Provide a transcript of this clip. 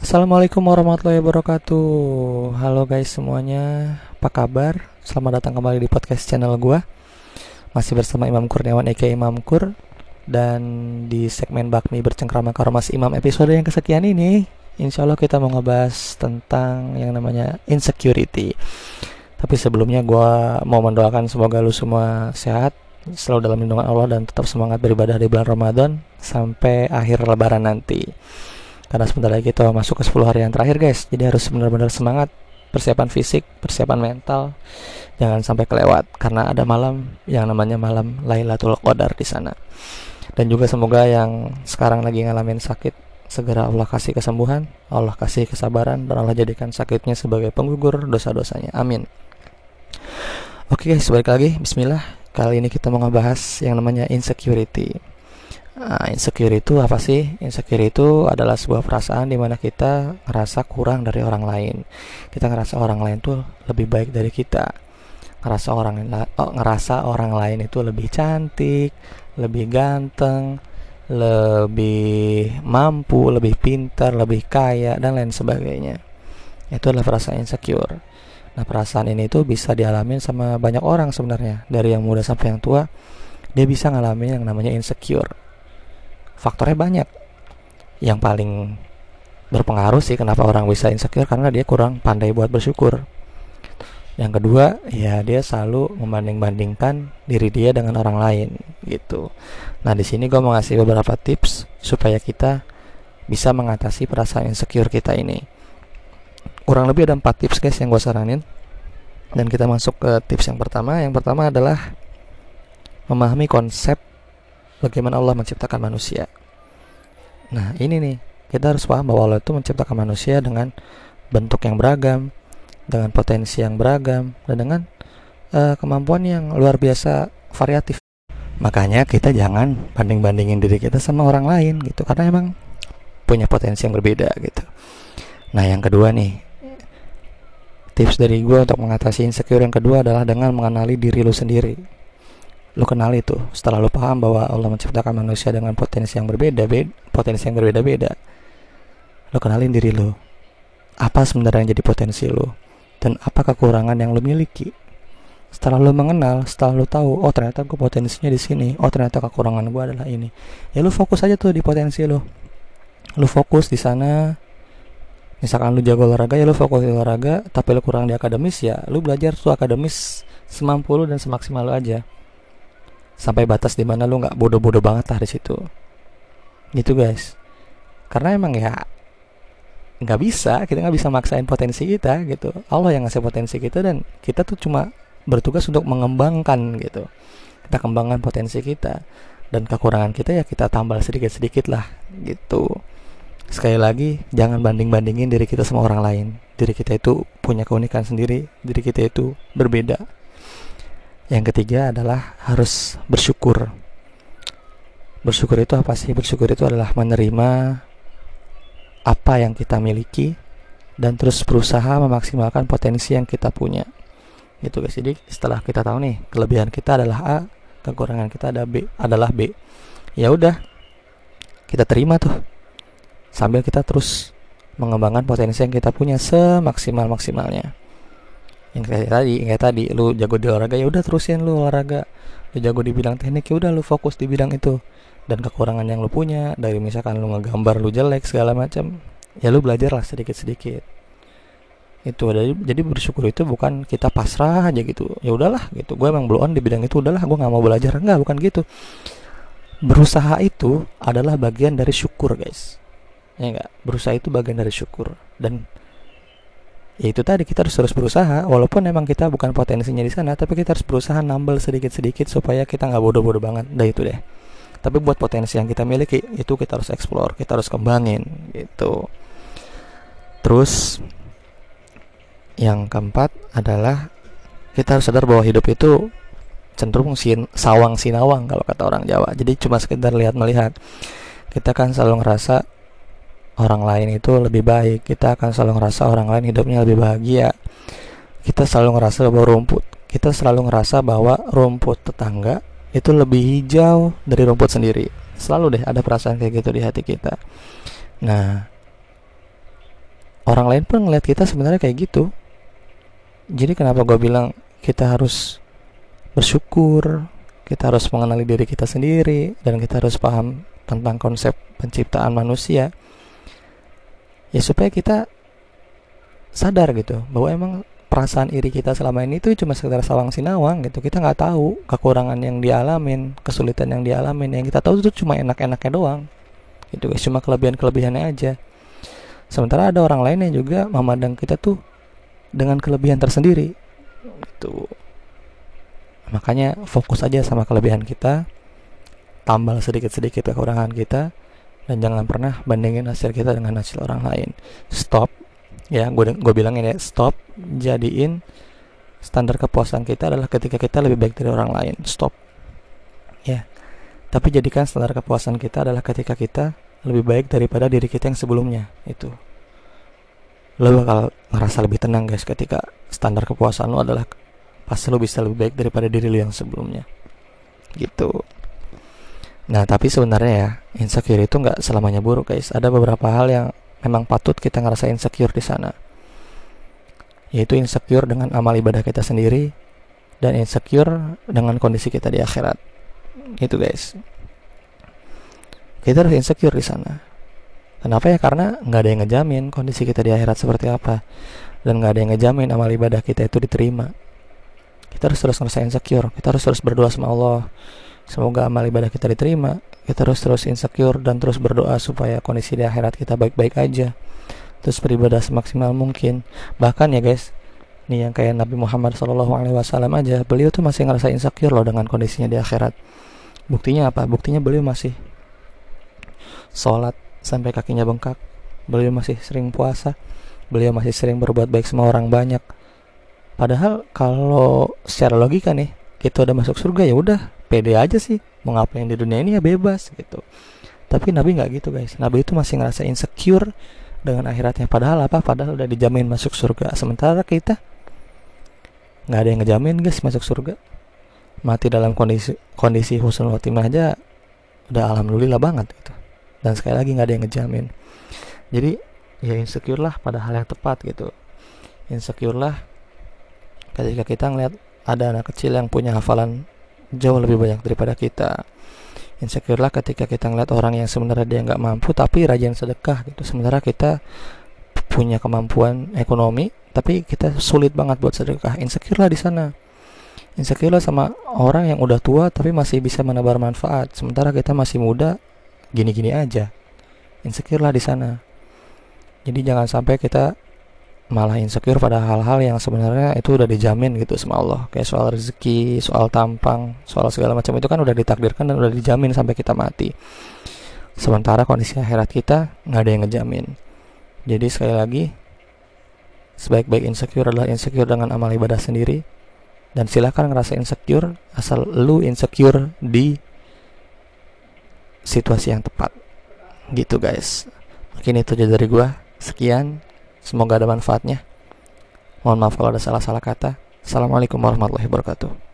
Assalamualaikum warahmatullahi wabarakatuh. Halo guys semuanya Apa kabar? Selamat datang kembali di podcast channel gua. Masih bersama Imam Kurniawan Eka Imam Kur. Dan di segmen Bakmi Bercengkrama Karomas Imam episode yang kesekian ini Insya Allah kita mau ngebahas tentang yang namanya insecurity. Tapi sebelumnya gua mau mendoakan semoga lu semua sehat Selalu dalam lindungan Allah dan tetap semangat beribadah di bulan Ramadan Sampai akhir lebaran nanti karena sebentar lagi kita masuk ke 10 hari yang terakhir guys. Jadi harus benar-benar semangat. Persiapan fisik persiapan mental. Jangan sampai kelewat karena ada malam yang namanya malam Lailatul Qadar di sana. Dan juga semoga yang sekarang lagi ngalamin sakit segera Allah kasih kesembuhan Allah kasih kesabaran dan Allah jadikan sakitnya sebagai penggugur dosa-dosanya. Amin. Oke guys balik lagi. Bismillah. Kali ini kita mau ngebahas yang namanya insecurity Nah, insecure itu apa sih? Insecure itu adalah sebuah perasaan di mana kita ngerasa kurang dari orang lain. Kita ngerasa orang lain tuh lebih baik dari kita. Ngerasa orang oh, ngerasa orang lain itu lebih cantik, lebih ganteng, lebih mampu, lebih pintar, lebih kaya dan lain sebagainya. Itu adalah perasaan insecure. Nah, perasaan ini tuh bisa dialami sama banyak orang sebenarnya, dari yang muda sampai yang tua. Dia bisa ngalamin yang namanya insecure faktornya banyak. Yang paling berpengaruh sih kenapa orang bisa insecure karena dia kurang pandai buat bersyukur. Yang kedua ya dia selalu membanding-bandingkan diri dia dengan orang lain gitu. Nah di sini gue mau ngasih beberapa tips supaya kita bisa mengatasi perasaan insecure kita ini. Kurang lebih ada empat tips guys yang gue saranin. Dan kita masuk ke tips yang pertama. Yang pertama adalah memahami konsep bagaimana Allah menciptakan manusia. Nah, ini nih, kita harus paham bahwa Allah itu menciptakan manusia dengan bentuk yang beragam, dengan potensi yang beragam, dan dengan uh, kemampuan yang luar biasa variatif. Makanya kita jangan banding-bandingin diri kita sama orang lain gitu, karena emang punya potensi yang berbeda gitu. Nah, yang kedua nih, tips dari gue untuk mengatasi insecure yang kedua adalah dengan mengenali diri lu sendiri lu kenal itu setelah lu paham bahwa Allah menciptakan manusia dengan potensi yang berbeda beda, potensi yang berbeda-beda lu kenalin diri lu. Apa sebenarnya yang jadi potensi lu? Dan apa kekurangan yang lu miliki? Setelah lu mengenal setelah lu tahu oh ternyata gue potensinya di sini oh ternyata kekurangan gue adalah ini. Ya lu fokus aja tuh di potensi lu. Lu fokus di sana. Misalkan lu jago olahraga ya lu fokus di olahraga. Tapi lu kurang di akademis ya lu belajar tuh akademis semampu lu dan semaksimal lu aja sampai batas di mana lu nggak bodoh-bodoh banget lah di situ. Gitu guys. Karena emang ya nggak bisa. Kita nggak bisa maksain potensi kita gitu. Allah yang ngasih potensi kita dan kita tuh cuma bertugas untuk mengembangkan gitu. Kita kembangkan potensi kita dan kekurangan kita ya kita tambah sedikit-sedikit lah gitu. Sekali lagi jangan banding-bandingin diri kita sama orang lain. Diri kita itu punya keunikan sendiri. Diri kita itu berbeda yang ketiga adalah harus bersyukur. Bersyukur itu apa sih? Bersyukur itu adalah menerima apa yang kita miliki dan terus berusaha memaksimalkan potensi yang kita punya. Gitu guys. Jadi setelah kita tahu nih kelebihan kita adalah A, kekurangan kita ada B adalah B. Ya udah. Kita terima tuh. Sambil kita terus mengembangkan potensi yang kita punya semaksimal-maksimalnya yang kayak tadi yang kayak tadi lu jago di olahraga ya udah terusin lu olahraga. Lu jago di bidang teknik ya udah lu fokus di bidang itu. Dan kekurangan yang lu punya dari misalkan lu ngegambar lu jelek segala macam ya lu belajar lah sedikit sedikit itu jadi jadi bersyukur itu bukan kita pasrah aja gitu. Ya udahlah gitu gue emang belum on di bidang itu udahlah gue nggak mau belajar. Enggak bukan gitu. Berusaha itu adalah bagian dari syukur guys. Ya enggak berusaha itu bagian dari syukur. Dan ya itu tadi kita harus terus berusaha. Walaupun emang kita bukan potensinya di sana tapi kita harus berusaha nambel sedikit-sedikit supaya kita nggak bodoh-bodoh banget. Dah itu deh. Tapi buat potensi yang kita miliki itu kita harus explore kita harus kembangin gitu. Terus yang keempat adalah kita harus sadar bahwa hidup itu cenderung sin sawang sinawang kalau kata orang Jawa. Jadi cuma sekedar lihat melihat kita kan selalu ngerasa orang lain itu lebih baik. Kita akan selalu ngerasa orang lain hidupnya lebih bahagia. Kita selalu ngerasa bahwa rumput kita selalu ngerasa bahwa rumput tetangga itu lebih hijau dari rumput sendiri. Selalu deh ada perasaan kayak gitu di hati kita. Nah orang lain pun ngeliat kita sebenarnya kayak gitu. Jadi kenapa gue bilang kita harus bersyukur kita harus mengenali diri kita sendiri dan kita harus paham tentang konsep penciptaan manusia ya supaya kita sadar gitu bahwa emang perasaan iri kita selama ini itu cuma sekedar sawang sinawang gitu. Kita nggak tahu kekurangan yang dialamin kesulitan yang dialamin. Yang kita tahu itu cuma enak-enaknya doang. Gitu guys cuma kelebihan-kelebihannya aja. Sementara ada orang lain yang juga memandang kita tuh dengan kelebihan tersendiri. Gitu. Makanya fokus aja sama kelebihan kita. Tambal sedikit-sedikit kekurangan kita dan jangan pernah bandingin hasil kita dengan hasil orang lain. Stop. Ya gue gue bilangin ya stop jadiin standar kepuasan kita adalah ketika kita lebih baik dari orang lain. Stop. Ya. Tapi jadikan standar kepuasan kita adalah ketika kita lebih baik daripada diri kita yang sebelumnya. Itu. Lo bakal ngerasa lebih tenang guys ketika standar kepuasan lo adalah pasti lo bisa lebih baik daripada diri lo yang sebelumnya. Gitu nah tapi sebenarnya ya insecure itu nggak selamanya buruk guys ada beberapa hal yang memang patut kita ngerasa insecure di sana. Yaitu insecure dengan amal ibadah kita sendiri dan insecure dengan kondisi kita di akhirat. Itu guys. Kita harus insecure di sana. Kenapa ya? Karena nggak ada yang ngejamin kondisi kita di akhirat seperti apa dan nggak ada yang ngejamin amal ibadah kita itu diterima. Kita harus terus ngerasa insecure. Kita harus terus berdoa sama Allah. Semoga amal ibadah kita diterima kita terus terus insecure dan terus berdoa supaya kondisi di akhirat kita baik-baik aja. Terus beribadah semaksimal mungkin. Bahkan ya guys nih yang kayak Nabi Muhammad SAW aja beliau tuh masih ngerasa insecure loh dengan kondisinya di akhirat. Buktinya apa? Buktinya beliau masih sholat sampai kakinya bengkak. Beliau masih sering puasa. Beliau masih sering berbuat baik sama orang banyak. Padahal kalau secara logika nih kita udah masuk surga ya udah pede aja sih mau ngapain di dunia ini ya bebas gitu. Tapi Nabi nggak gitu guys. Nabi itu masih ngerasa insecure dengan akhiratnya. Padahal apa? Padahal udah dijamin masuk surga. Sementara kita nggak ada yang ngejamin guys masuk surga. Mati dalam kondisi kondisi husnul khotimah aja udah alhamdulillah banget gitu. Dan sekali lagi nggak ada yang ngejamin. Jadi ya insecure lah pada hal yang tepat gitu. Insecure lah ketika kita ngeliat ada anak kecil yang punya hafalan jauh lebih banyak daripada kita. Insecure lah ketika kita ngeliat orang yang sebenarnya dia nggak mampu tapi rajin sedekah gitu. Sementara kita punya kemampuan ekonomi tapi kita sulit banget buat sedekah. Insecure lah di sana. Insecure lah sama orang yang udah tua tapi masih bisa menebar manfaat. Sementara kita masih muda gini-gini aja. Insecure lah di sana. Jadi jangan sampai kita malah insecure pada hal-hal yang sebenarnya itu udah dijamin gitu sama Allah. Kayak soal rezeki, soal tampang, soal segala macam itu kan udah ditakdirkan dan udah dijamin sampai kita mati. Sementara kondisi akhirat kita nggak ada yang ngejamin. Jadi sekali lagi sebaik-baik insecure adalah insecure dengan amal ibadah sendiri. Dan silahkan ngerasa insecure asal lu insecure di situasi yang tepat. Gitu guys. Mungkin itu aja dari gua. Sekian Semoga ada manfaatnya. Mohon maaf kalau ada salah-salah kata. Assalamualaikum warahmatullahi wabarakatuh.